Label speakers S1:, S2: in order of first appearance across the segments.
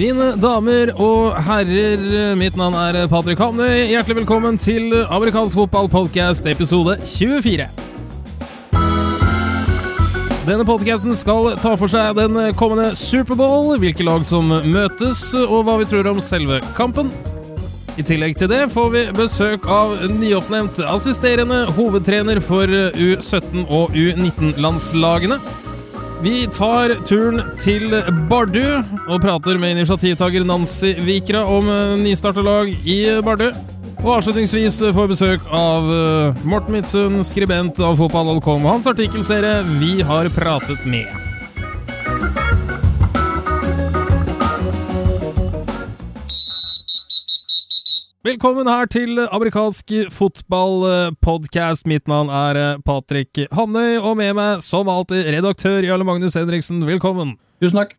S1: Mine damer og herrer, mitt navn er Patrick Hamnøy. Hjertelig velkommen til amerikansk fotballpodkast episode 24. Denne podkasten skal ta for seg den kommende Superbowl, hvilke lag som møtes, og hva vi tror om selve kampen. I tillegg til det får vi besøk av nyoppnevnt assisterende hovedtrener for U17 og U19-landslagene. Vi tar turen til Bardu og prater med initiativtaker Nancy Vikra om nystarta lag i Bardu. Og avslutningsvis får besøk av Morten Midtsund, skribent av fotball.com, og hans artikkelserie 'Vi har pratet med'. Velkommen her til amerikansk fotballpodkast. Mitt navn er Patrick Hamnøy, og med meg som alltid redaktør Jarle Magnus Henriksen. Velkommen.
S2: Tusen takk.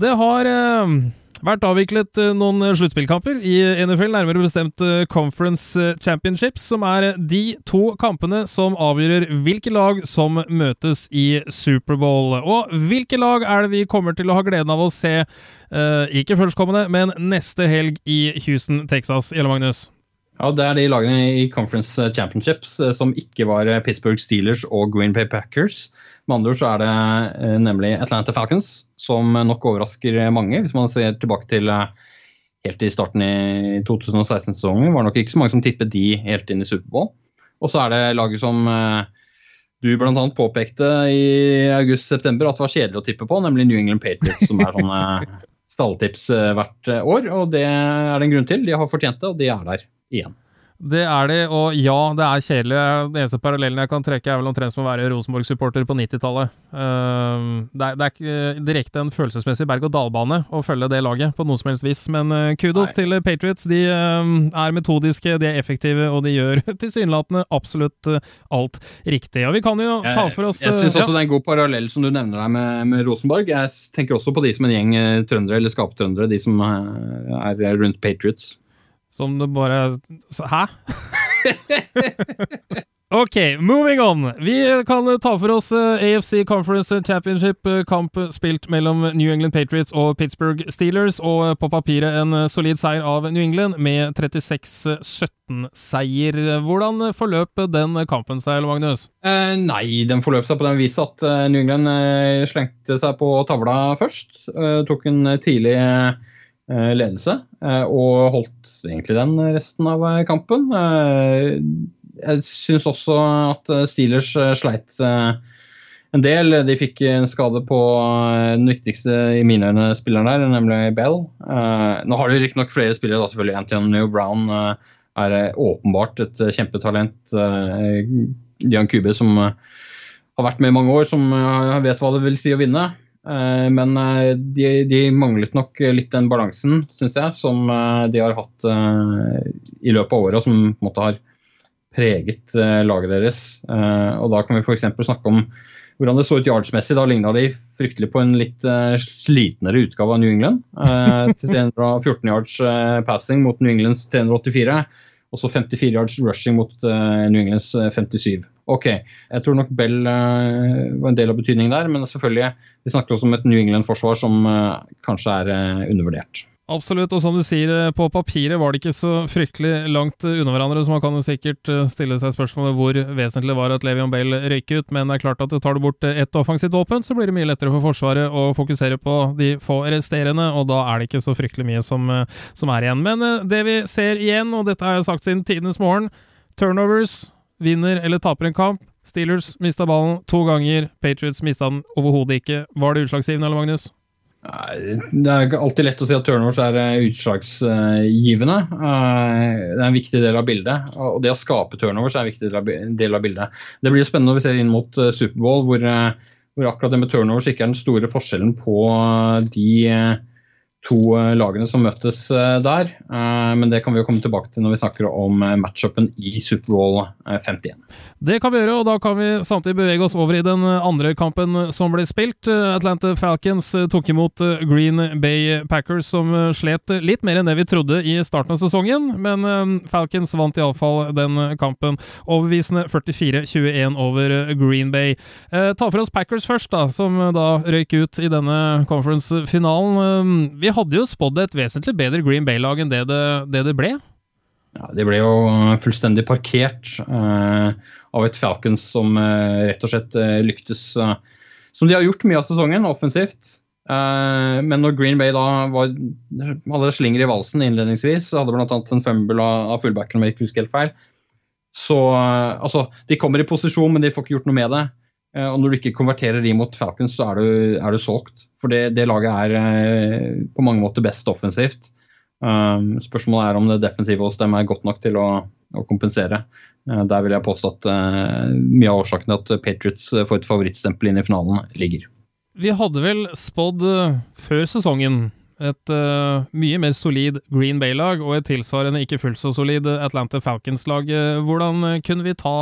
S1: Det har eh, vært avviklet eh, noen sluttspillkamper i NFL, nærmere bestemt eh, Conference Championships, som er de to kampene som avgjør hvilke lag som møtes i Superbowl. Og hvilke lag er det vi kommer til å ha gleden av å se, ikke førstkommende, men neste helg i Houston, Texas? Gjelle Magnus?
S2: Ja, Det er de lagene i Conference Championships som ikke var Pittsburgh Steelers og Green Bay Packers. Med andre ord så er det nemlig Atlanta Falcons, som nok overrasker mange. Hvis man ser tilbake til helt i starten i 2016-sesongen, var det nok ikke så mange som tippet de helt inn i Superbowl. Og så er det laget som du bl.a. påpekte i august-september at det var kjedelig å tippe på, nemlig New England Patriots, som er sånne stalltips hvert år. Og det er det en grunn til. De har fortjent det, og de er der igjen.
S1: Det er de, og ja, det er kjedelig. Den eneste parallellen jeg kan trekke, er vel omtrent som å være Rosenborg-supporter på 90-tallet. Uh, det, det, er ikke direkte en følelsesmessig berg-og-dal-bane å følge det laget på noe som helst vis, men uh, kudos Nei. til Patriots. De uh, er metodiske, de er effektive, og de gjør tilsynelatende absolutt alt riktig. Og vi kan jo ta for oss
S2: Jeg, jeg syns også ja. det er en god parallell som du nevner der med, med, Rosenborg. Jeg tenker også på de som en gjeng trøndere, eller skaptrøndere, de som er rundt Patriots.
S1: Som det bare Hæ? ok, moving on. Vi kan ta for oss AFC Conference Championship-kamp spilt mellom New England Patriots og Pittsburgh Steelers, og på papiret en solid seier av New England med 36-17-seier. Hvordan forløp den kampen seg, Magnus?
S2: Eh, nei, den forløp seg på den vis at New England slengte seg på tavla først. Eh, tok en tidlig ledelse, og holdt egentlig den resten av kampen. Jeg syns også at Steelers sleit en del. De fikk en skade på den viktigste i mine øyne spilleren der, nemlig Bell. Nå har de riktignok flere spillere, da selvfølgelig. Antonio Brown er åpenbart et kjempetalent. Dian Kube, som har vært med i mange år, som vet hva det vil si å vinne. Men de, de, manglet nok litt den balansen, syns jeg, som de har hatt i løpet av året, og som på en måte har preget laget deres. Og da kan vi f.eks. snakke om hvordan det så ut yardsmessig. Da ligna de fryktelig på en litt slitnere utgave av New England. 314 yards passing mot New Englands 384. Og så 54 yards rushing mot New Englands 57. Ok, jeg tror nok Bell uh, var en del av betydningen der, men selvfølgelig, vi snakker også om et New England-forsvar som uh, kanskje er uh, undervurdert.
S1: Absolutt, og som du sier, på papiret var det ikke så fryktelig langt unna hverandre, så man kan jo sikkert stille seg spørsmålet hvor vesentlig var at Levion Bale røyk ut, men det er klart at tar du bort ett offensivt våpen, så blir det mye lettere for Forsvaret å fokusere på de få resterende, og da er det ikke så fryktelig mye som, som er igjen. Men det vi ser igjen, og dette har jeg sagt siden tidenes morgen, turnovers vinner eller taper en kamp. Steelers mista ballen to ganger, Patriots mista den overhodet ikke. Var det utslagsgivende, eller Magnus?
S2: Det er alltid lett å si at turnovers er utslagsgivende. Det er en viktig del av bildet. Og det å skape turnovers er en viktig del av bildet. Det blir spennende når vi ser inn mot Superbowl, hvor, hvor akkurat det med turnovers ikke er den store forskjellen på de to lagene som møtes der. Men det kan vi jo komme tilbake til når vi snakker om matchupen i Superbowl 51.
S1: Det kan vi gjøre, og da kan vi samtidig bevege oss over i den andre kampen som ble spilt. Atlanta Falcons tok imot Green Bay Packers, som slet litt mer enn det vi trodde i starten av sesongen, men Falcons vant iallfall den kampen overbevisende 44-21 over Green Bay. Ta for oss Packers først, da, som da røyk ut i denne conference-finalen. Vi hadde jo spådd et vesentlig bedre Green Bay-lag enn det det, det det, ble.
S2: Ja, De ble jo fullstendig parkert uh, av et Falcons som uh, rett og slett uh, lyktes Som de har gjort mye av sesongen, offensivt. men når Green Bay da var, hadde slinger i valsen innledningsvis, så hadde bl.a. en fumble av, av fullbacken, om jeg ikke husker helt feil. Så altså, de kommer i posisjon, men de får ikke gjort noe med det. Og når du ikke konverterer de mot Falcons, så er du, er du solgt. For det, det, laget er på mange måter best offensivt. Um, spørsmålet er om det defensive hos dem er godt nok til å, å kompensere. Uh, der vil jeg påstå at uh, mye av årsaken til at Patriots uh, får et favorittstempel inn i finalen, ligger.
S1: Vi hadde vel spådd før sesongen et uh, mye mer solid Green Bay-lag og et tilsvarende ikke fullt så solid Atlanta Falcons-lag. Hvordan kunne vi ta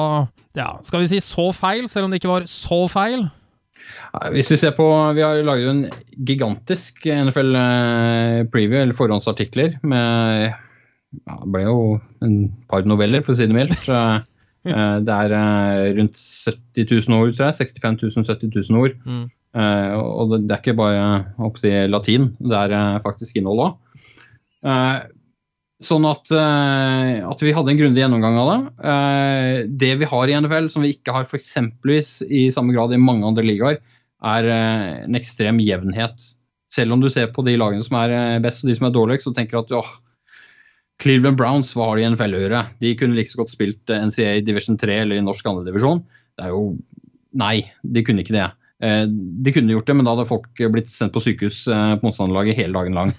S1: ja, skal vi si så feil, selv om det ikke var så feil?
S2: Hvis vi ser på Vi har laget en gigantisk NFL-preview, eh, eller forhåndsartikler, med ja, Det ble jo en par noveller, for å si det mildt. Eh, det er eh, rundt 70 000 ord, tror jeg. 65 000, 70 000 ord. Mm. Og det er ikke bare si, latin, det er faktisk innhold òg. Sånn at, at, vi hadde en grundig gjennomgang av det. Det vi har i NFL, som vi ikke har f.eks. i samme grad i mange andre ligaer, er eh, en ekstrem jevnhet. Selv om du ser på de lagene som er eh, best og de som er dårligst, så tenker du at åh, Cleveland Browns, hva har de i NFL å gjøre? De kunne like så godt spilt eh, NCA divisjon 3 eller i norsk andredivisjon. Det er jo Nei, de kunne ikke det. De kunne gjort det, men da hadde folk blitt sendt på sykehus på motstanderlaget hele dagen lang.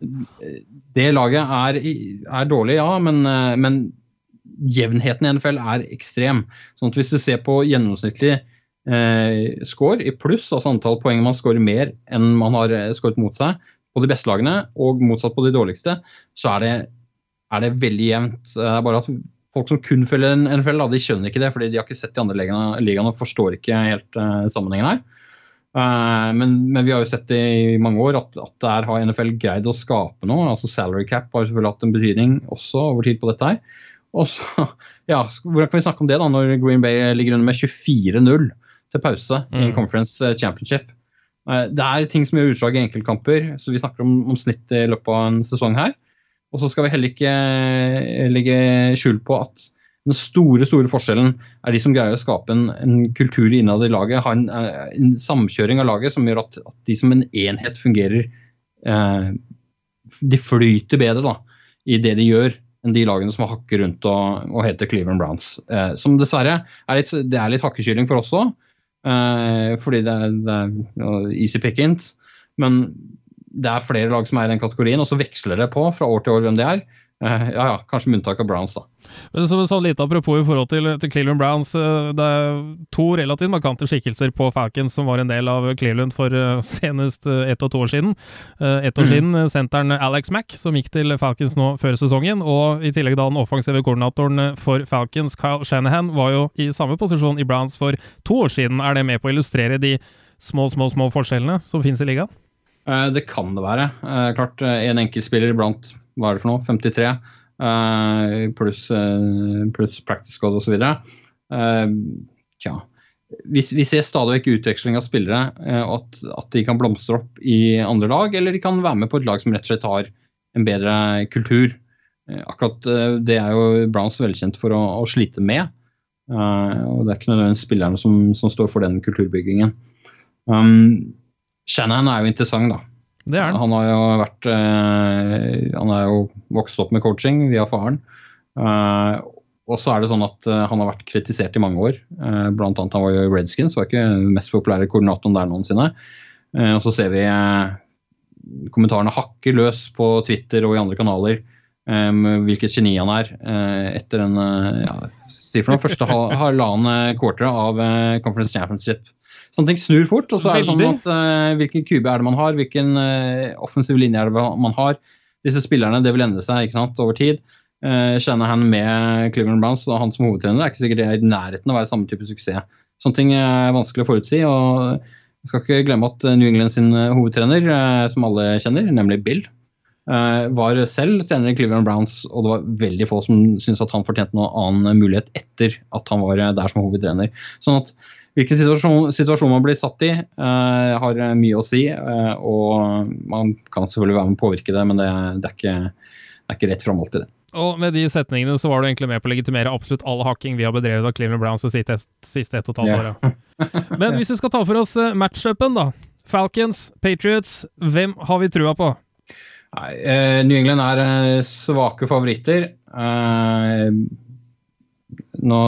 S2: Det laget er, er dårlig, ja, men, men, jevnheten i NFL er ekstrem. Sånn at Hvis du ser på gjennomsnittlig eh, score i pluss, altså antall poeng man scorer mer enn man har scoret mot seg på de beste lagene, og motsatt på de dårligste, så er det, er det veldig jevnt. Det er bare at folk som kun følger NFL, de skjønner ikke det, fordi de har ikke sett de andre ligaene og forstår ikke helt uh, sammenhengen her. Uh, men, men, vi har jo sett det i mange år at, at der har NFL greid å skape noe. altså Salary cap har selvfølgelig hatt en betydning også over tid på dette her. Og så, ja, Hvordan kan vi snakke om det da når Green Bay ligger under med 24-0? til pause mm. i Conference eh, Championship. Det er ting som gjør utslag i enkeltkamper, så vi snakker om, om snitt i løpet av en sesong her. Og så skal vi heller ikke eh, legge skjul på at den store store forskjellen er de som greier å skape en, en kultur innad i laget, ha en, en, samkjøring av laget som gjør at, at de som en enhet fungerer eh, De flyter bedre da, i det de gjør, enn de lagene som hakker rundt og, og heter Cleveland Browns. Eh, som dessverre er litt, det er litt hakkekylling for oss òg. eh, fordi det er, det er easy pickings. Men det er flere lag som er i den kategorien, og så veksler det på fra år til år hvem det er. Uh, ja, ja, kanskje med unntak av Browns, da.
S1: Men så, så litt apropos i forhold til, til, Cleveland Browns. Eh, det er to relativt markante skikkelser på Falcons som var en del av Cleveland for senest ett og to år siden. Ett år mm. siden senteren Alex Mack, som gikk til Falcons nå før sesongen, og i tillegg da den offensive koordinatoren for Falcons, Kyle Shanahan, var jo i samme posisjon i Browns for to år siden. Er det med på å illustrere de små, små, små forskjellene som finnes i ligaen?
S2: Det kan det være. Klart, en enkeltspiller iblant, hva er det for noe, 53 uh, pluss plus practice code osv. Tja. Vi, vi, ser stadig vekk utveksling av spillere, at, at, de kan blomstre opp i andre lag, eller de kan være med på et lag som rett og slett har en bedre kultur. akkurat det er jo Browns velkjent for å, å slite med. og Det er ikke nødvendigvis spillerne som, som, står for den kulturbyggingen. Um, Shannon er jo interessant, da.
S1: Det er
S2: han. Han har jo vært eh, Han er jo vokst opp med coaching via faren. Eh, og så er det sånn at eh, han har vært kritisert i mange år. Blant annet han var jo i Redskins, var ikke den mest populære koordinatoren der noensinne. Og så ser vi kommentarene hakker løs på Twitter og i andre kanaler. Um, hvilket geni han er etter den ja, si for noe, første halvannen quarter av Conference Championship Sånne ting snur fort. Og så er det sånn at uh, hvilken kube er det man har, hvilken uh, offensiv linje er det man har. Disse spillerne, det vil endre seg ikke sant, over tid. uh, han med Cleveland Browns og han som hovedtrener er ikke sikkert det er i nærheten av å være samme type suksess. Sånne ting er vanskelig å forutsi. og jeg skal ikke glemme at New England sin hovedtrener, som alle kjenner, nemlig Bill, var selv trener i Cleveland Browns, og det var veldig få som syntes at han fortjente noen annen mulighet etter at han var der som hovedtrener. Sånn at Hvilken situasjon, situasjon, man blir satt i, uh, har mye å si. Uh, og man kan selvfølgelig være med å påvirke det, men det, det, er, ikke, det er, ikke, rett fram alltid, det.
S1: Og med de setningene så var du egentlig med på å legitimere absolutt all hakking vi har bedrevet av Cleveland Browns de siste, siste ett og et halvt året. Men hvis vi skal ta for oss eh, matchupen, da. Falcons, Patriots, hvem har vi trua på?
S2: Nei, uh, New England er svake favoritter. Uh, nå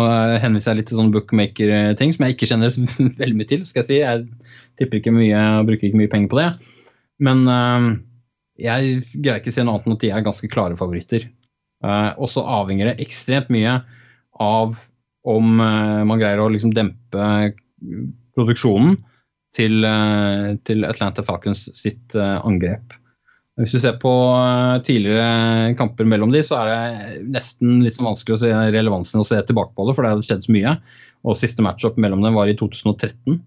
S2: henviser jeg litt til sånne bookmaker-ting som jeg ikke kjenner veldig mye til. skal Jeg si. Jeg tipper ikke mye og bruker ikke mye penger på det. Men uh, jeg greier ikke å se noe annet enn at de er ganske klare favoritter. Uh, og så avhenger det ekstremt mye av om uh, man greier å liksom dempe produksjonen til, til Atlanta Falcons sitt angrep. Hvis du ser på eh, tidligere kamper mellom de, så er det nesten litt sånn vanskelig å se relevansen å se tilbake på det, for det har skjedd så mye. Og siste matchup mellom dem var i 2013.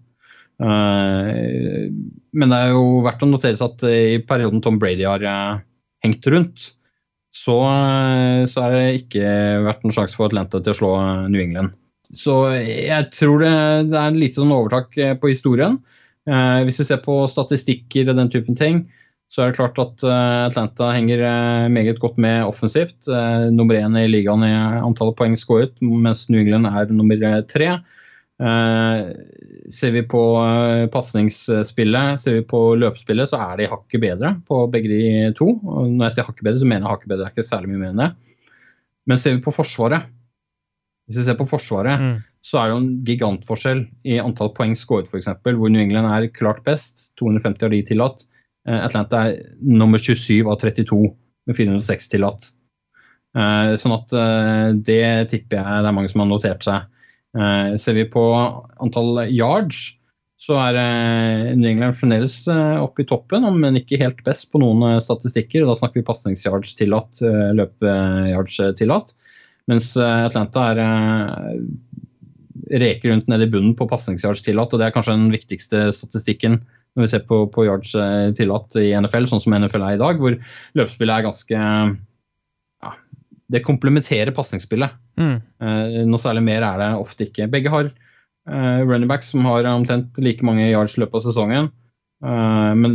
S2: Eh, men det er jo verdt å notere seg at i perioden Tom Brady har eh, hengt rundt, så, så er det ikke vært noen sjanse for Atlanta til å slå New England. Så jeg tror det, det er lite sånn overtak på historien. Hvis vi ser på statistikker og den typen ting, så er det klart at eh, Atlanta henger eh, meget godt med offensivt. Eh, nummer én i ligaen i antallet poeng skåret, mens New England er nummer tre. Ser vi på pasningsspillet, ser vi på løpespillet, så er de hakket bedre på begge de to. Når jeg sier hakket bedre, så mener jeg hakket bedre, det er ikke særlig mye mer enn det. Men ser vi på Forsvaret, hvis vi ser på Forsvaret, mm. så er det jo en gigantforskjell i antall poeng skåret, f.eks., hvor New England er klart best. 250 har de tillatt. Eh, Atlanta er nummer 27 av 32 med 406 tillatt. Eh, sånn at eh, det tipper jeg det er mange som har notert seg. Ser vi på antall yards, så er New England fremdeles oppe i toppen, men ikke helt best på noen statistikker. Da snakker vi pasningsyards tillatt, løpeyards tillatt. Mens Atlanta er reker rundt nede i bunnen på pasningsyards tillatt, og det er kanskje den viktigste statistikken når vi ser på, på yards eh, tillatt i NFL, sånn som NFL er i dag, hvor løpespillet er ganske ja, Det komplementerer pasningsspillet. Mm. Eh, noe særlig mer er det ofte ikke. Begge har eh, running backs som har omtrent like mange yards i løpet av sesongen. Uh, men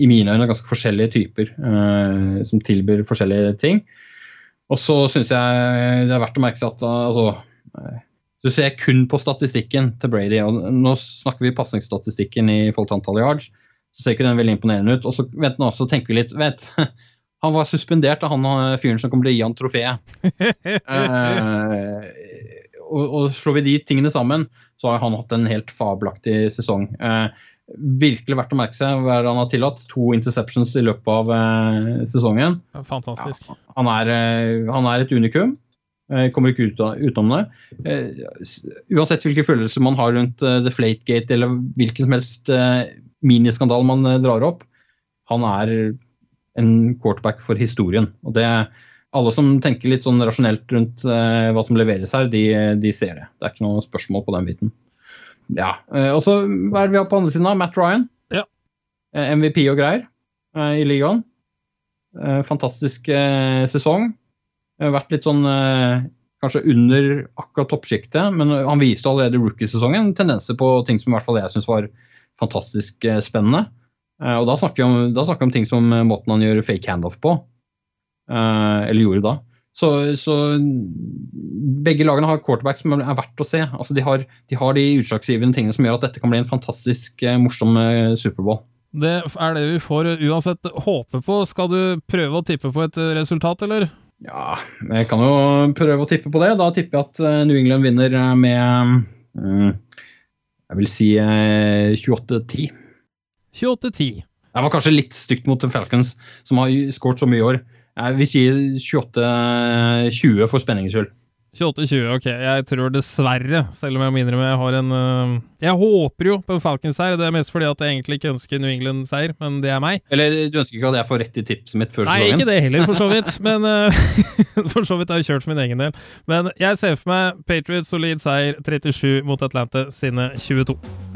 S2: i mine øyne ganske forskjellige typer uh, som tilbyr forskjellige ting. Og så syns jeg det er verdt å merke seg at altså, du ser kun på statistikken til Brady, og nå snakker vi pasningsstatistikken i forhold til antall yards, så ser ikke den veldig imponerende ut. Og så, vent nå, så tenker vi litt vet, Han var suspendert av han eh, fyren som kommer til å gi han trofeet. eh, og, og, slår vi de tingene sammen, så har han hatt en helt fabelaktig sesong. Eh, virkelig verdt å merke seg hva han har tillatt. To interceptions i løpet av eh, sesongen.
S1: Fantastisk.
S2: Ja, han, er, eh, han, er, et unikum. Jeg kommer ikke ut av, utenom det. Uh, uansett hvilke følelser man har rundt uh, The Flategate eller hvilken som helst miniskandal man drar opp, han er en quarterback for historien. Og det, Alle som tenker litt sånn rasjonelt rundt hva som leveres her, de, de, ser det. Det er ikke noe spørsmål på den biten. Ja, Og så hva er det vi har på andre siden av? Matt Ryan.
S1: Ja.
S2: MVP og greier i ligaen. fantastisk sesong vært litt sånn eh, kanskje under akkurat toppsjiktet, men han viste allerede rookiesesongen tendenser på ting som i hvert fall jeg syns var fantastisk eh, spennende. Eh, og da snakker, vi om, snakker vi om ting som måten han gjør fake handoff på. Eller gjorde da. Så, så, begge lagene har quarterback som er verdt å se. Altså de, har, de har de utslagsgivende tingene som gjør at dette kan bli en fantastisk morsom Superbowl.
S1: Det er det vi får uansett håpe på. Skal du prøve å tippe på et resultat, eller?
S2: Ja, jeg kan jo prøve å tippe på det. Da tipper jeg at eh, New England vinner eh, med uh, Jeg vil si uh, 28-10.
S1: 28-10.
S2: Det var kanskje litt stygt mot Falcons, som har skåret så mye i år. Jeg vil si 28-20 for spenningens skyld.
S1: 28-20, ok. Jeg tror dessverre, selv om jeg må innrømme jeg har en uh, Jeg håper jo på en Falcons-seier. Det er mest fordi at jeg egentlig ikke ønsker New England-seier, men det er meg.
S2: Eller du ønsker ikke at jeg får rett i tipset mitt før
S1: sesongen? Nei, ikke det heller, for så vidt. Men uh, for så vidt har jeg kjørt for min egen del. Men jeg ser for meg Patriots solid seier 37 mot Atlanta sine 22.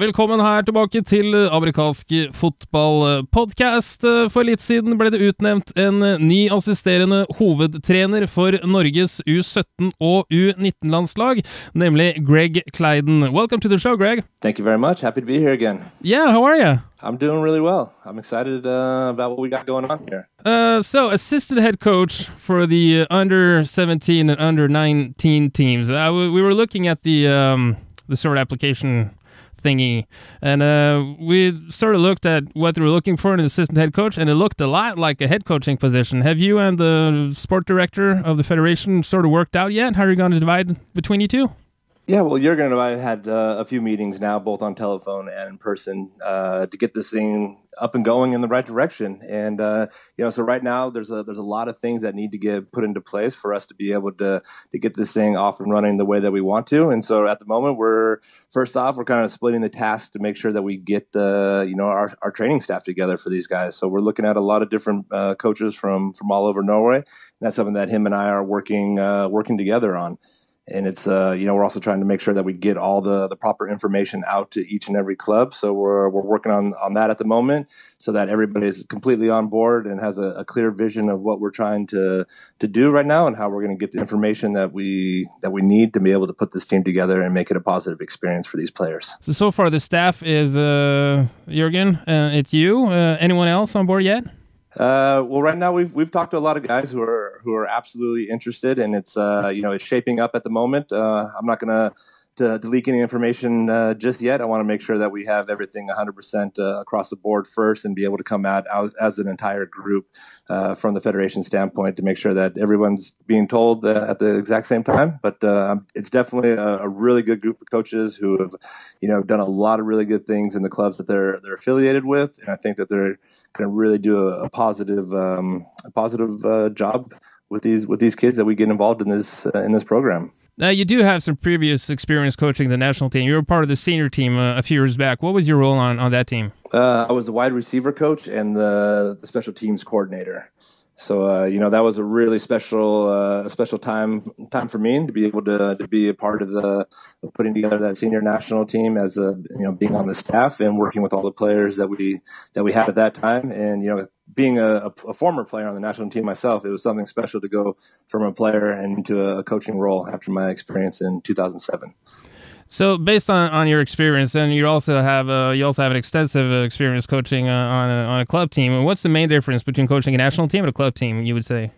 S1: velkommen her tilbake til amerikansk fotballpodkast. For litt siden ble det utnevnt en ny assisterende hovedtrener for Norges U17 og U19-landslag, nemlig Greg Kleiden. Welcome to the show, Greg.
S3: Thank you very much. Happy to be here again.
S1: Yeah, how are you?
S3: I'm doing really well. I'm excited uh, about what we got going on here.
S1: Uh, so, assistant head coach for the under 17 and under 19 teams. Uh, we were looking at the um, the sort of application thingy. And uh, we sort of looked at what they were looking for in an assistant head coach, and it looked a lot like a head coaching position. Have you and the sport director of the federation sort of worked out yet? How are you going to divide between you two?
S3: Yeah, well, Jurgen and I have had uh, a few meetings now, both on telephone and in person, uh, to get this thing up and going in the right direction. And uh, you know, so right now there's a there's a lot of things that need to get put into place for us to be able to to get this thing off and running the way that we want to. And so at the moment, we're first off we're kind of splitting the task to make sure that we get the you know our, our training staff together for these guys. So we're looking at a lot of different uh, coaches from from all over Norway. And that's something that him and I are working uh, working together on and it's uh, you know we're also trying to make sure that we get all the the proper information out to each and every club. So we're we're working on on that at the moment, so that everybody is completely on board and has a, a clear vision of what we're trying to to do right now and how we're going to get the information that we that we need to be able to put this team together and make it a positive experience for these players.
S1: So so far the staff is uh, Jurgen, uh, it's you. Uh, anyone else on board yet?
S3: Uh, well, right now we've we've talked to a lot of guys who are who are absolutely interested, and it's uh, you know it's shaping up at the moment. Uh, I'm not gonna to, to leak any information uh, just yet. I want to make sure that we have everything 100% uh, across the board first and be able to come out as, as an entire group uh, from the federation standpoint to make sure that everyone's being told uh, at the exact same time. But uh, it's definitely a, a, really good group of coaches who have, you know, done a lot of really good things in the clubs that they're they're affiliated with, and I think that they're going to really do a, a positive um, a positive uh, job with these with these kids that we get involved in this in this program.
S1: Now, you do have some previous experience coaching the national team. You were part of the senior team uh, a few years back. What was your role on, on that team?
S3: Uh, I was the wide receiver coach and the, the special teams coordinator. So uh, you know that was a really special uh, special time time for me to be able to to be a part of the of putting together that senior national team as a you know being on the staff and working with all the players that we that we had at that time and you know being a, a, former player on the national team myself, it was something special to go from a player and into a coaching role after my experience in 2007.
S1: So, based on, on your experience, and you also have uh, you also have an extensive experience coaching uh, on a, on a club team. What's the main difference between coaching a national team and a club team? You would say.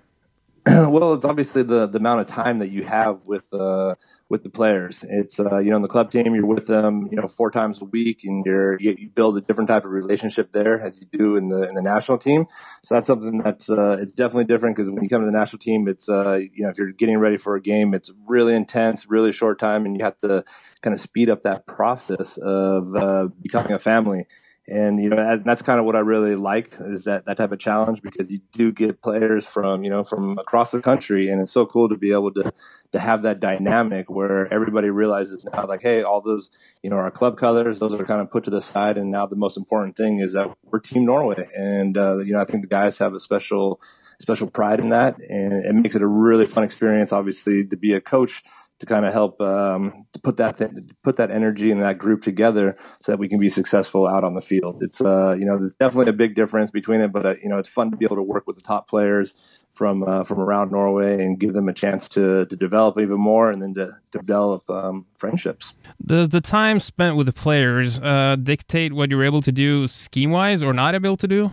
S3: well, it's obviously the, the amount of time that you have with uh, with the players. It's uh, you know, in the club team, you're with them, you know, four times a week, and you're you, build a different type of relationship there as you do in the in the national team. So that's something that's uh, it's definitely different because when you come to the national team, it's uh, you know, if you're getting ready for a game, it's really intense, really short time, and you have to kind of speed up that process of uh, becoming a family and you know that's kind of what I really like is that that type of challenge because you do get players from you know from across the country, and it's so cool to be able to to have that dynamic where everybody realizes now like hey all those you know our club colors those are kind of put to the side, and now the most important thing is that we're Team Norway, and uh, you know I think the guys have a special special pride in that, and it makes it a really fun experience. Obviously, to be a coach to kind of help um, put that th- put that energy and that group together so that we can be successful out on the field. It's uh, you know there's definitely a big difference between it, but uh, you know it's fun to be able to work with the top players from uh, from around Norway and give them a chance to to develop even more and then to, to develop um, friendships.
S1: Does the time spent with the players uh, dictate what you're able to do scheme wise or not able to do?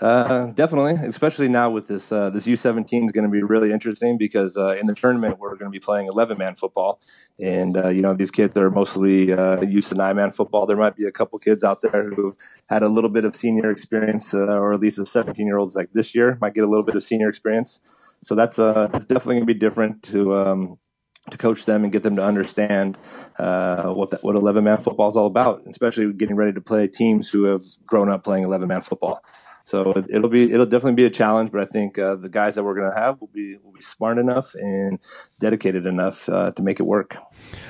S3: Uh, definitely, especially now with this uh, this U17 is going to be really interesting because uh, in the tournament we're going to be playing 11 man football, and uh, you know these kids are mostly uh, used to nine man football. There might be a couple kids out there who had a little bit of senior experience, uh, or at least the 17 year olds like this year might get a little bit of senior experience. So that's uh, that's definitely going to be different to um, to coach them and get them to understand uh, what that, what 11 man football is all about, especially getting ready to play teams who have grown up playing 11 man football. So it, will be it'll definitely be a challenge, but I think uh, the guys that we're going to have will be will be smart enough and dedicated enough uh, to make it work.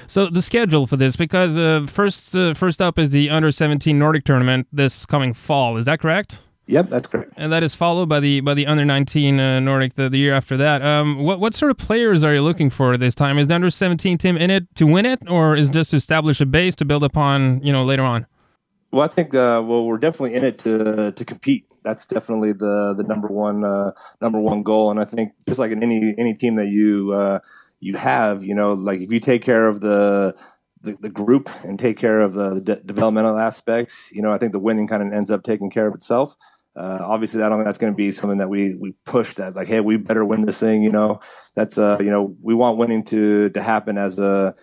S1: So the schedule for this, because uh, first uh, first up is the under 17 Nordic tournament this coming fall. Is that correct?
S3: Yep, that's correct.
S1: And that is followed by the by the under 19 uh, Nordic the, the year after that. Um, what what sort of players are you looking for this time? Is the under 17 team in it to win it, or is just to establish a base to build upon, you know, later on?
S3: Well, I think uh, well we're definitely in it to to compete. That's definitely the the number one uh, number one goal. And I think just like in any any team that you uh, you have, you know, like if you take care of the the, the group and take care of the, de- developmental aspects, you know, I think the winning kind of ends up taking care of itself. Uh, obviously, I don't think that's going to be something that we we push that like, hey, we better win this thing. You know, that's uh, you know, we want winning to to happen as a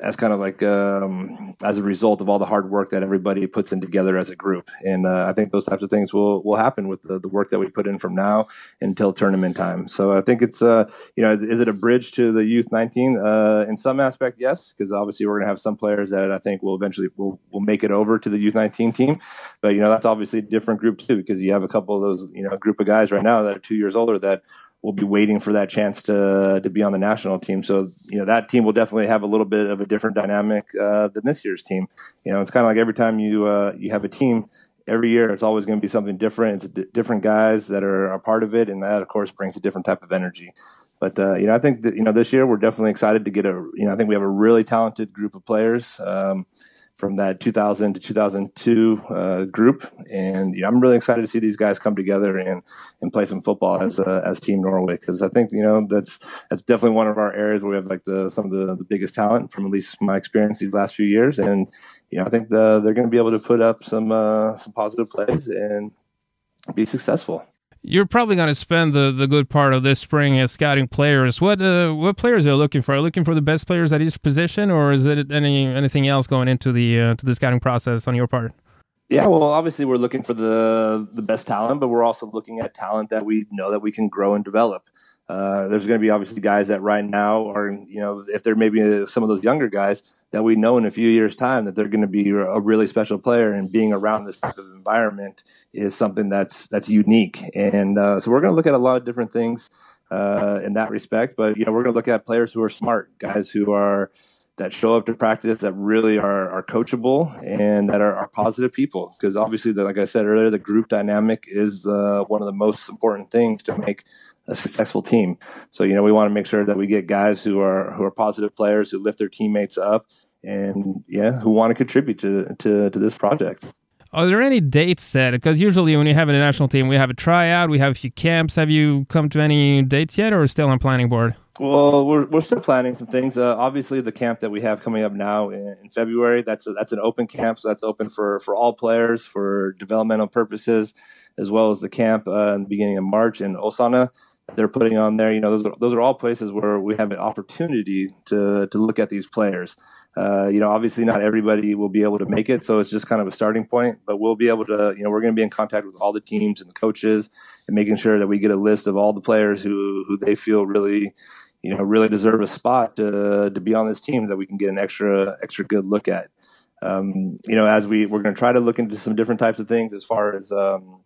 S3: as kind of like um, as a result of all the hard work that everybody puts in together as a group. And uh, I think those types of things will will happen with the, the work that we put in from now until tournament time. So I think it's uh, you know is, is, it a bridge to the youth 19? Uh, in some aspect, yes, because obviously we're going to have some players that I think will eventually will will make it over to the youth 19 team. But you know that's obviously a different group too because you have a couple of those you know group of guys right now that are two years older that will be waiting for that chance to to be on the national team. So you know that team will definitely have a little bit of a different dynamic uh, than this year's team. You know, it's kind of like every time you uh, you have a team. Every year, it's always going to be something different. It's d- different guys that are a part of it, and that, of course, brings a different type of energy. But uh, you know, I think that you know this year we're definitely excited to get a. You know, I think we have a really talented group of players. Um, from that 2000 to 2002 uh, group, and you know, I'm really excited to see these guys come together and and play some football as uh, as Team Norway because I think you know that's that's definitely one of our areas where we have like the some of the, the biggest talent from at least my experience these last few years, and you know I think the, they're going to be able to put up some uh, some positive plays and be successful.
S1: You're probably going to spend the, the good part of this spring as scouting players. What uh, what players are you looking for? Are you looking for the best players at each position, or is it any anything else going into the uh, to the scouting process on your part?
S3: Yeah, well, obviously we're looking for the the best talent, but we're also looking at talent that we know that we can grow and develop. Uh, there's going to be obviously guys that right now are, you know, if they're maybe some of those younger guys that we know in a few years' time that they're going to be a really special player, and being around this type of environment is something that's that's unique. And uh, so we're going to look at a lot of different things uh, in that respect. But you know, we're going to look at players who are smart, guys who are that show up to practice that really are, are coachable and that are, are positive people. Because obviously, the, like I said earlier, the group dynamic is the, one of the most important things to make a successful team. So you know, we want to make sure that we get guys who are who are positive players who lift their teammates up and yeah, who want to contribute to to, to this project.
S1: Are there any dates set? Because usually when you have a national team, we have a tryout, we have a few camps. Have you come to any dates yet, or still on planning board?
S3: Well, we're, we're still planning some things. Uh, obviously, the camp that we have coming up now in, in February that's a, that's an open camp, so that's open for for all players for developmental purposes, as well as the camp uh, in the beginning of March in Osana they're putting on there. You know, those are, those are all places where we have an opportunity to to look at these players. Uh, you know, obviously not everybody will be able to make it, so it's just kind of a starting point. But we'll be able to, you know, we're going to be in contact with all the teams and the coaches, and making sure that we get a list of all the players who who they feel really, you know, really deserve a spot to to be on this team that we can get an extra extra good look at. Um, you know, as we we're going to try to look into some different types of things as far as um,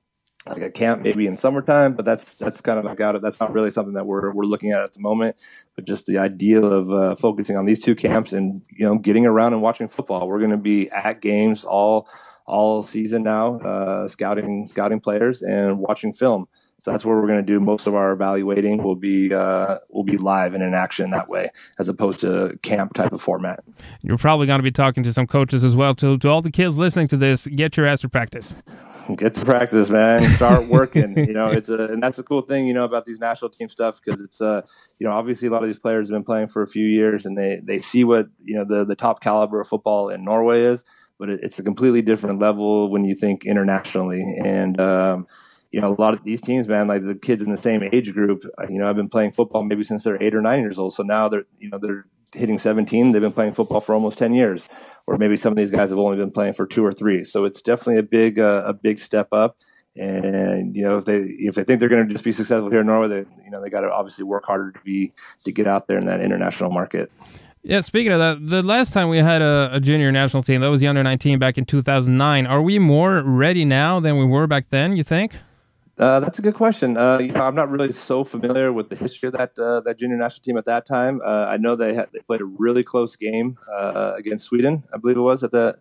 S3: like a camp maybe in summertime, but that's that's kind of like out of that's not really something that we're we're looking at at the moment. But just the idea of uh, focusing on these two camps and you know getting around and watching football. We're going to be at games all all season now, uh, scouting scouting players and watching film. So that's where we're going to do most of our evaluating. Will be uh, will be live and in action that way, as opposed to camp type of format.
S1: You're probably going to be talking to some coaches as well. To to all the kids listening to this, get your ass to practice
S3: get to practice, man. Start working. you know, it's a and that's the cool thing, you know, about these national team stuff because it's uh, you know, obviously a lot of these players have been playing for a few years and they they see what you know the the top caliber of football in Norway is, but it, it's a completely different level when you think internationally and. um you know, a lot of these teams, man, like the kids in the same age group, uh, you know, I've been playing football maybe since they're eight or nine years old. So now they're, you know, they're hitting 17. They've been playing football for almost 10 years, or maybe some of these guys have only been playing for two or three. So it's definitely a big, uh, a big step up. And you know, if they if they think they're going to just be successful here in Norway, they you know they got to obviously work harder to be to get out there in that international market.
S1: Yeah, speaking of that, the last time we had a, a, junior national team, that was the under 19 back in 2009. Are we more ready now than we were back then, you think?
S3: Uh, that's a good question. Uh, you know, I'm not really so familiar with the history of that uh, that junior national team at that time. Uh, I know they had, they played a really close game uh, against Sweden, I believe it was at the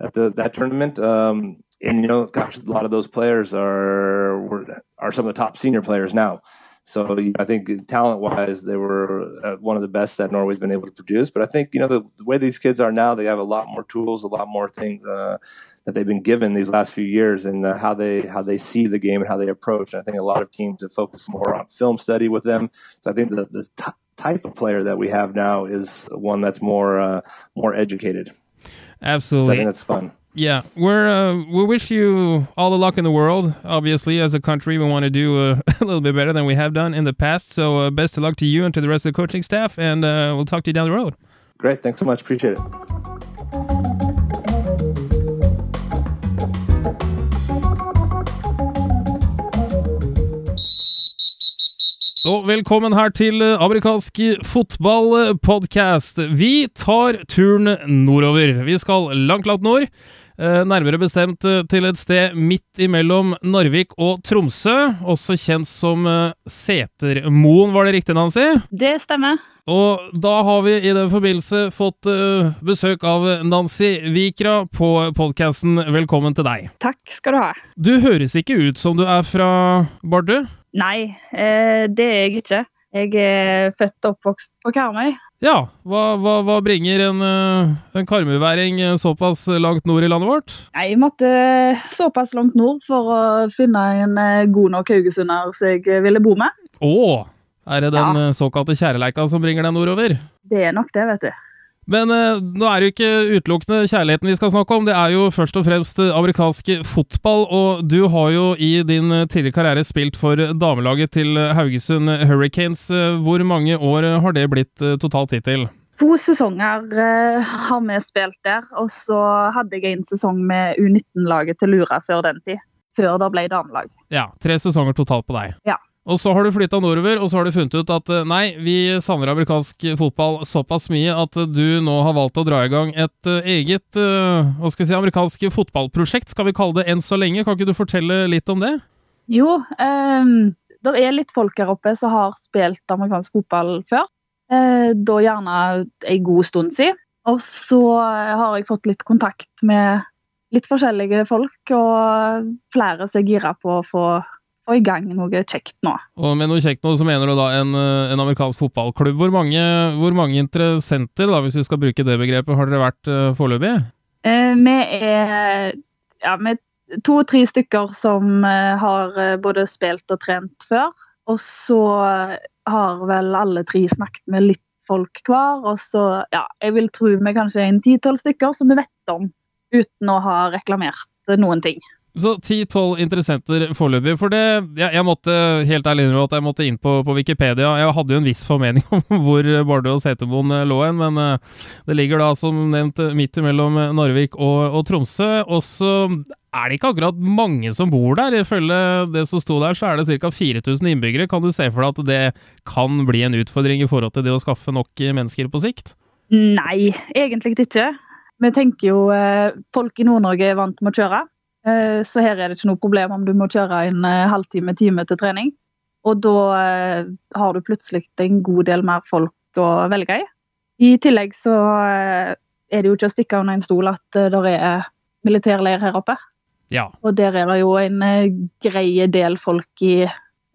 S3: at the that tournament. Um, and you know, gosh, a lot of those players are were, are some of the top senior players now. So I think talent wise, they were uh, one of the best that Norway's been able to produce. But I think you know the, the way these kids are now, they have a lot more tools, a lot more things uh, that they've been given these last few years, and uh, how they how they see the game and how they approach. And I think a lot of teams have focused more on film study with them. So I think the, the t- type of player that we have now is one that's more uh, more educated.
S1: Absolutely,
S3: so I think that's fun.
S1: Yeah, we're uh, we wish you all the luck in the world. Obviously, as a country, we want to do uh, a little bit better than we have done in the past. So, uh, best of luck to you and to the rest of the coaching staff, and uh, we'll talk to you down the road.
S3: Great, thanks so much. Appreciate it.
S1: Og velkommen her til eh, amerikansk fotballpodkast. Vi tar turen nordover. Vi skal langt, langt nord. Eh, nærmere bestemt eh, til et sted midt imellom Narvik og Tromsø, også kjent som Setermoen, var det riktig, Nancy?
S4: Det stemmer.
S1: Og da har vi i den forbindelse fått besøk av Nancy Vikra på podkasten. Velkommen til deg.
S4: Takk skal du ha.
S1: Du høres ikke ut som du er fra Bardu?
S4: Nei, eh, det er jeg ikke. Jeg er født og oppvokst på Karmøy.
S1: Ja, hva, hva, hva bringer en, eh, en karmøyværing såpass langt nord i landet vårt?
S4: Jeg måtte såpass langt nord for å finne en eh, god nok haugesunder som jeg ville bo med.
S1: Å! Er det den ja. såkalte kjærleika som bringer deg nordover?
S4: Det er nok det, vet du.
S1: Men eh, nå er det jo ikke utelukkende kjærligheten vi skal snakke om, det er jo først og fremst amerikansk fotball. Og du har jo i din tidligere karriere spilt for damelaget til Haugesund Hurricanes. Hvor mange år har det blitt eh, totalt hittil?
S4: To sesonger eh, har vi spilt der, og så hadde jeg en sesong med U19-laget til Lura før den tid. Før det ble damelag.
S1: Ja, Tre sesonger totalt på deg.
S4: Ja.
S1: Og så har du flytta nordover, og så har du funnet ut at eh, nei, vi savner amerikansk fotball såpass mye at du nå har valgt å dra i gang et uh, eget hva skal vi si, amerikansk fotballprosjekt, skal vi kalle det enn så lenge. Kan ikke du fortelle litt om det?
S4: Jo, um, det er litt folk her oppe som har spilt amerikansk fotball før. Uh, da gjerne en god stund siden. Og så har jeg fått litt kontakt med litt forskjellige folk, og flere som er gira på å få få i gang noe kjekt nå.
S1: Og med noe kjekt nå, så mener du da en, eh, en amerikansk fotballklubb. Hvor mange, hvor mange, interessenter, da, hvis vi skal bruke det begrepet, har dere vært uh, foreløpig?
S4: Eh, vi er ja, to-tre stykker som uh, har både spilt og trent før. Og så har vel alle tre snakket med litt folk hver. Og så, ja, jeg vil tro vi kanskje er en ti-tolv stykker som vi vet om, uten å ha reklamert noen ting.
S1: Så ti-tolv interessenter foreløpig. For det jeg, jeg, måtte helt ærlig innrømme at jeg måtte inn på, på, Wikipedia. Jeg hadde jo en viss formening om hvor Bardu og Setermoen eh, lå hen, men uh, det ligger da som nevnt midt mellom Narvik og, og, Tromsø. Og så er det ikke akkurat mange som bor der. Ifølge det som sto der, så er det ca. 4000 innbyggere. Kan du se for deg at det kan bli en utfordring i forhold til det å skaffe nok mennesker på sikt?
S4: Nei, egentlig ikke. Vi tenker jo eh, folk i Nord-Norge er vant med å kjøre. Eh, så her er det ikke noe problem om du må kjøre en eh, halvtime, time til trening. Og da eh, har du plutselig en god del mer folk å velge i. I tillegg så er det jo ikke å stikke under en stol at det er militærleir her oppe.
S1: Ja.
S4: Og der er det jo en grei del folk i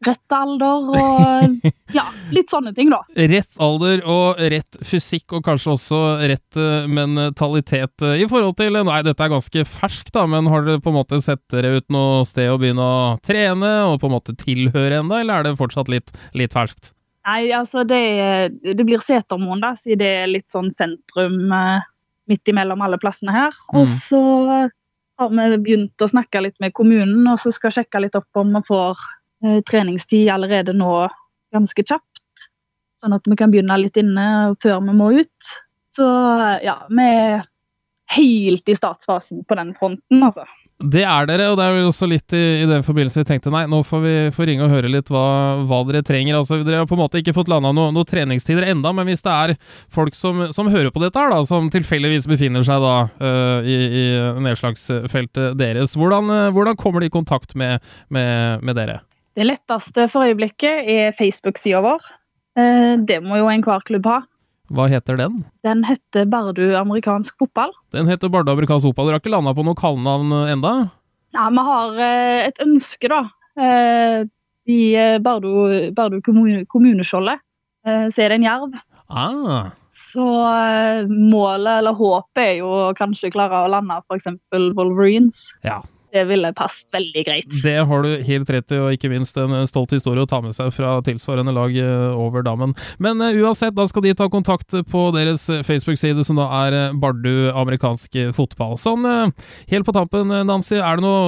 S4: rett alder og ja, litt sånne ting, da.
S1: Rett alder og rett fysikk, og kanskje også rett uh, mentalitet uh, i forhold til Nei, dette er ganske ferskt, da, men har dere på en måte sett dere ut noe sted å begynne å trene og på en måte tilhøre enda, eller er det fortsatt litt, litt ferskt?
S4: Nei, altså det, det blir Setermoen, da, siden det er litt sånn sentrum uh, midt imellom alle plassene her. Mm. Og så har vi begynt å snakke litt med kommunen, og så skal sjekke litt opp om vi får Eh, treningstid allerede nå ganske kjapt. Sånn at vi kan begynne litt inne før vi må ut. Så ja, vi er helt i startfasen på den fronten, altså.
S1: Det er dere, og det er jo også litt i, i den forbindelse vi tenkte nei, nå får vi få ringe og høre litt hva, hva dere trenger. Altså, Dere har på en måte ikke fått landa noen noe treningstider enda, men hvis det er folk som, som hører på dette, her da, som tilfeldigvis befinner seg da uh, i, i, nedslagsfeltet deres, hvordan, uh, hvordan, kommer de i kontakt med, med, med dere?
S4: Det letteste for øyeblikket er Facebook-sida vår. Uh, det må jo enhver klubb ha.
S1: Hva heter den?
S4: Den heter Bardu amerikansk fotball.
S1: Den heter Bardu amerikansk fotball. Dere har ikke landa på noe kallenavn enda?
S4: Nei, vi har eh, et ønske, da. Eh, I eh, Bardu, Bardu kommuneskjoldet så er det en jerv.
S1: Ah.
S4: Så målet, eller håpet, er jo å kanskje klare å lande f.eks. Wolverines.
S1: Ja,
S4: det ville passet veldig greit.
S1: Det har du helt rett i, og ikke minst en stolt historie å ta med seg fra tilsvarende lag eh, over dammen. Men uh, uansett, da skal de ta kontakt på deres Facebook-side, som da er Bardu amerikansk fotball. Sånn uh, helt på tampen, Nancy, er det noe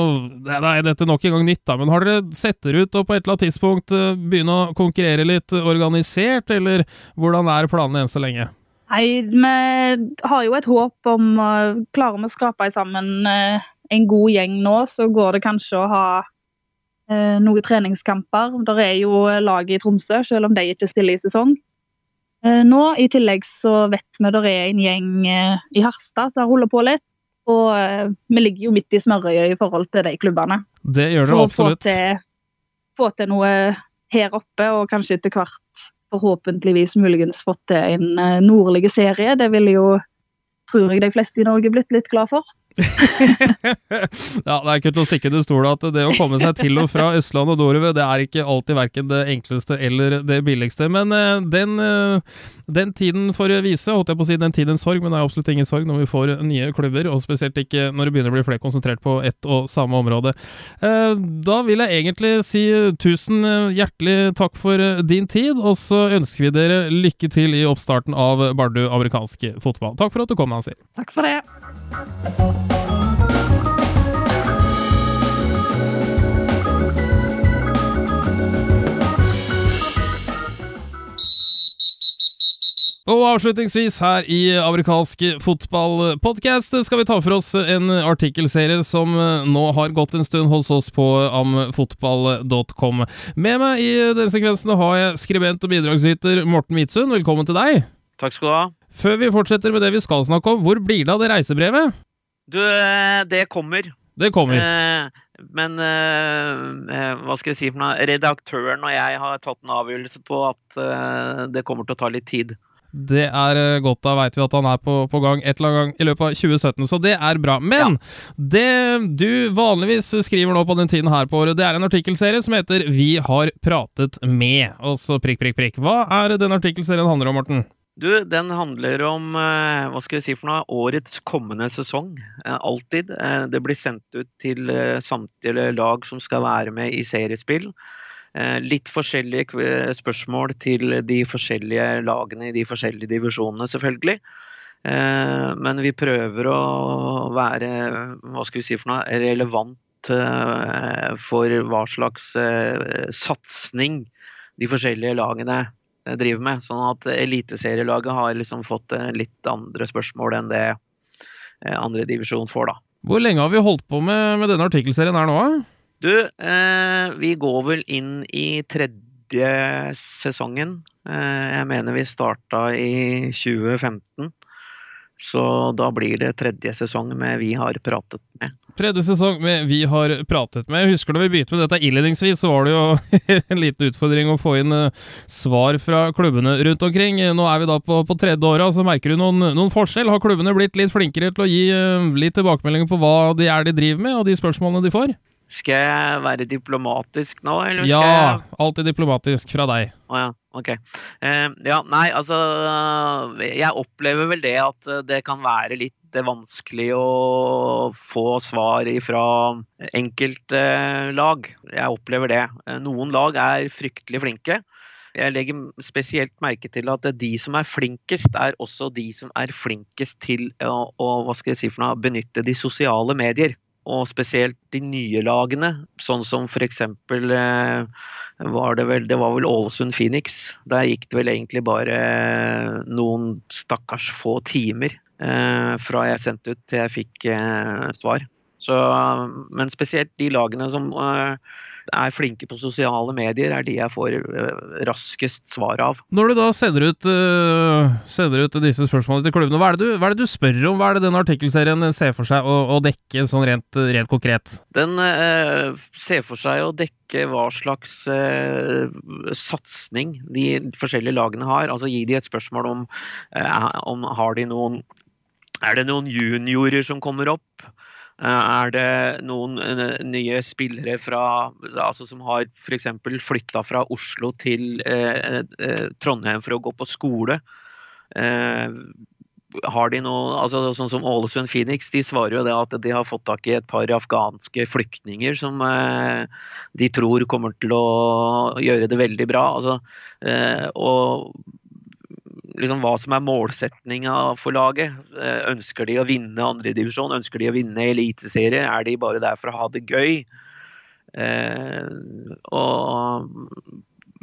S1: Nei, dette er nok en gang nytt, da, men har dere sett dere ut og på et eller annet tidspunkt begynne å konkurrere litt organisert, eller hvordan er planene enn så lenge?
S4: Nei, vi har jo et håp om å klare å skape sammen en god gjeng nå, så går det kanskje å ha eh, noen treningskamper. Der er jo laget i Tromsø, selv om de ikke stiller i sesong. Eh, nå i tillegg så vet vi det er en gjeng eh, i Harstad som holder på litt. Og eh, vi ligger jo midt i smørøyet i forhold til de klubbene.
S1: Det gjør det absolutt.
S4: Så få få til noe her oppe, og kanskje etter hvert forhåpentligvis muligens fått til en eh, nordlig serie. Det ville jo, tror jeg, de fleste i Norge blitt litt glad for.
S1: ja, det er ikke til å stikke under stolen at det å komme seg til og fra Østland og nordover, det er ikke alltid verken det enkleste eller det billigste. Men uh, den, uh, den, tiden får vise, holdt jeg på å si, den tidens sorg, men det er absolutt ingen sorg når vi får nye klubber, og spesielt ikke når det begynner å bli flere konsentrert på ett og samme område. Uh, da vil jeg egentlig si tusen hjertelig takk for din tid, og så ønsker vi dere lykke til i oppstarten av Bardu amerikansk fotball. Takk for at du kom, Nancy.
S4: Takk for det.
S1: Og avslutningsvis her i amerikansk fotballpodkast skal vi ta for oss en artikkelserie som nå har gått en stund hos oss på amfotball.com. Med meg i denne sekvensen har jeg skribent og bidragsyter Morten Midtsund. Velkommen til deg.
S5: Takk skal du ha.
S1: Før vi fortsetter med det vi skal snakke om, hvor blir det av det reisebrevet?
S5: Du, eh, det kommer.
S1: Det kommer.
S5: Eh, men eh, eh, hva skal jeg si for noe? Redaktøren og jeg har tatt en avgjørelse på at eh, det kommer til å ta litt tid.
S1: Det er eh, godt. Da veit vi at han er på, på, gang et eller annet gang i løpet av 2017, så det er bra. Men ja. det du vanligvis skriver nå på den tiden her på året, det er en artikkelserie som heter Vi har pratet med. Og så prikk, prikk, prikk. Hva er den artikkelserien handler om, Morten?
S5: Du, den handler om eh, hva skal vi si for noe, årets kommende sesong. Alltid. Det blir sendt ut til samtlige lag som skal være med i seriespill. Eh, litt forskjellige spørsmål til de forskjellige lagene i de forskjellige divisjonene, selvfølgelig. Eh, men vi prøver å være hva skal vi si for noe, relevant eh, for hva slags satsing de forskjellige lagene driver med. Sånn at eliteserielaget har liksom fått litt andre spørsmål enn det andre divisjon får, da.
S1: Hvor lenge har vi holdt på med, med denne artikkelserien her nå?
S5: Du, eh, vi går vel inn i tredje sesongen. Eh, jeg mener vi starta i 2015. Så da blir det tredje sesong med Vi har pratet med.
S1: Tredje sesong med Vi har pratet med. Jeg husker da vi begynte med dette innledningsvis, så var det jo en liten utfordring å få inn uh, svar fra klubbene rundt omkring. Nå er vi da på, på tredje året, så merker du noen, noen, forskjell? Har klubbene blitt litt flinkere til å gi uh, litt tilbakemeldinger på hva de er de driver med, og de spørsmålene de får?
S5: Skal jeg være diplomatisk nå, eller
S1: ja,
S5: jeg...
S1: alltid diplomatisk fra deg.
S5: Å oh, ja, ok. Uh, ja, nei, altså Jeg opplever vel det at det kan være litt vanskelig å få svar fra enkeltlag. Jeg opplever det. Noen lag er fryktelig flinke. Jeg legger spesielt merke til at de som er flinkest, er også de som er flinkest til å, å skal si noe, benytte de sosiale medier og spesielt de nye lagene, sånn som f.eks. Eh, var det vel Det var vel Ålesund Phoenix. Der gikk det vel egentlig bare noen stakkars få timer eh, fra jeg sendte ut til jeg fikk eh, svar. Så, men spesielt de lagene som uh, er flinke på sosiale medier, er de jeg får uh, raskest svar av.
S1: Når du da sender ut, uh, sender ut disse spørsmålene til klubbene, hva er, du, hva er, det du, spør om? Hva er det den artikkelserien ser for seg å, å dekke sånn rent, rent konkret?
S5: Den ser for seg å dekke hva slags satsing de forskjellige lagene har. Altså gi de et spørsmål om, om har de noen er det noen juniorer som kommer opp? Eh, er det noen eh, nye spillere fra, altså som har f.eks. flytta fra Oslo til eh, Trondheim for å gå på skole? har de noe, altså Sånn som Ålesund Phoenix, de svarer jo det at de har fått tak i et par afghanske flyktninger som de tror kommer til å gjøre det veldig bra. Altså, og liksom hva som er målsetninga for laget. Eh, ønsker de å vinne andredivisjon? Ønsker de å vinne eliteserie? Er de bare der for å ha det gøy? Eh, og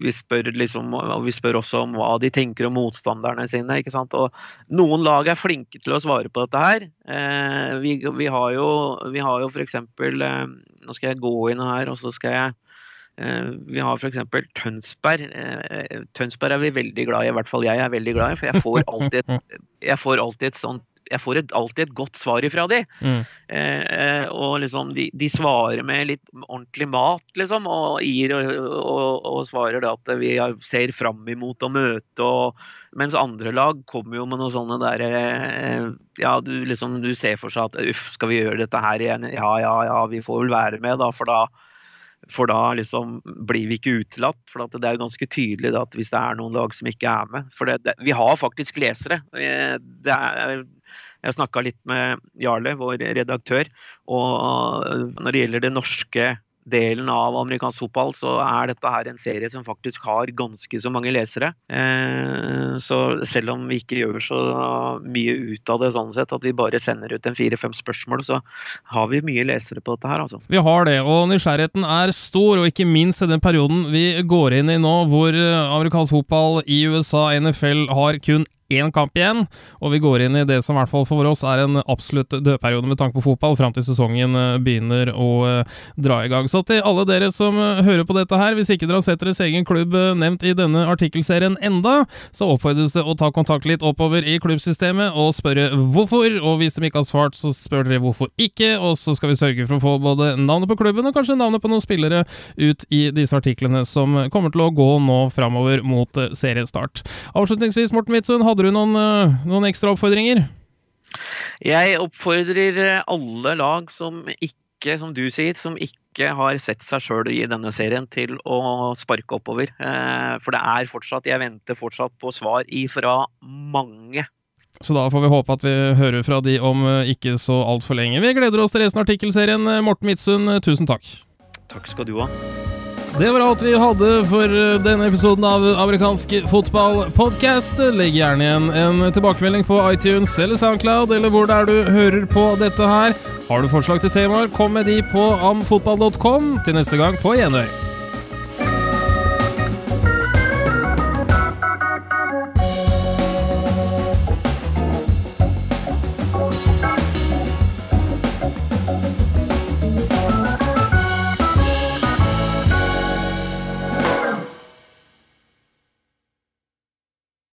S5: vi spør, liksom, vi spør også om hva de tenker om motstanderne sine. ikke sant? Og noen lag er flinke til å svare på dette her. Eh, vi, vi, har jo, vi har jo f.eks. Eh, nå skal jeg gå inn her, og så skal jeg vi har f.eks. Tønsberg. Eh, Tønsberg er vi veldig glad i, i hvert fall jeg er veldig glad i. For jeg får alltid et, jeg får alltid et sånt jeg får et, alltid et godt svar ifra de. Mm. Eh, og liksom de, de, svarer med litt ordentlig mat, liksom. Og gir og, og, og svarer at vi ser fram imot å møte. Og, mens andre lag kommer jo med noe sånne der eh, Ja, du liksom du ser for seg at uff, skal vi gjøre dette her igjen? Ja, ja, ja, vi får vel være med, da. For da for da liksom blir vi ikke utelatt. For det er jo ganske tydelig at hvis det er noen lag som ikke er med For det, det, vi har faktisk lesere. Det er, jeg snakka litt med Jarle, vår redaktør, og når det gjelder det norske delen av amerikansk fotball, så er dette her en serie som faktisk har ganske så mange lesere. Eh, så selv om vi ikke gjør så mye ut av det sånn sett, at vi bare sender ut en fire-fem spørsmål, så har vi mye lesere på dette her, altså.
S1: Vi har det, og nysgjerrigheten er stor, og ikke minst i den perioden vi går inn i nå, hvor amerikansk fotball i USA, NFL, har kun én kamp igjen, og vi går inn i det som i hvert fall for oss er en absolutt dødperiode med tanke på fotball, fram til sesongen eh, begynner å eh, dra i gang. Så til alle dere som eh, hører på dette her, hvis ikke dere har sett deres egen klubb nevnt i denne artikkelserien enda, så oppfordres det å ta kontakt litt oppover i klubbsystemet og spørre hvorfor, og hvis de ikke har svart, så spør dere hvorfor ikke, og så skal vi sørge for å få både navnet på klubben og kanskje navnet på noen spillere ut i disse artiklene som kommer til å gå nå framover mot seriestart. Avslutningsvis, Morten Witzund, hadde du noen, eh, noen ekstra oppfordringer?
S5: Jeg oppfordrer eh, alle lag som ikke, som du sier, som ikke har sett seg sjøl i denne serien, til å sparke oppover. Eh, for det er fortsatt Jeg venter fortsatt på svar ifra mange.
S1: Så da får vi håpe at vi hører fra de om ikke så altfor lenge. Vi gleder oss til resten av artikkelserien. Morten Midtsund, tusen takk.
S5: Takk skal du ha.
S1: Det var alt vi hadde for eh, denne episoden av amerikansk fotball-podkast. Legg gjerne igjen en tilbakemelding på iTunes eller SoundCloud, eller hvor det er du hører på dette her. Har du forslag til temaer, kom med de på amfotball.com. Til neste gang, på gjenhør.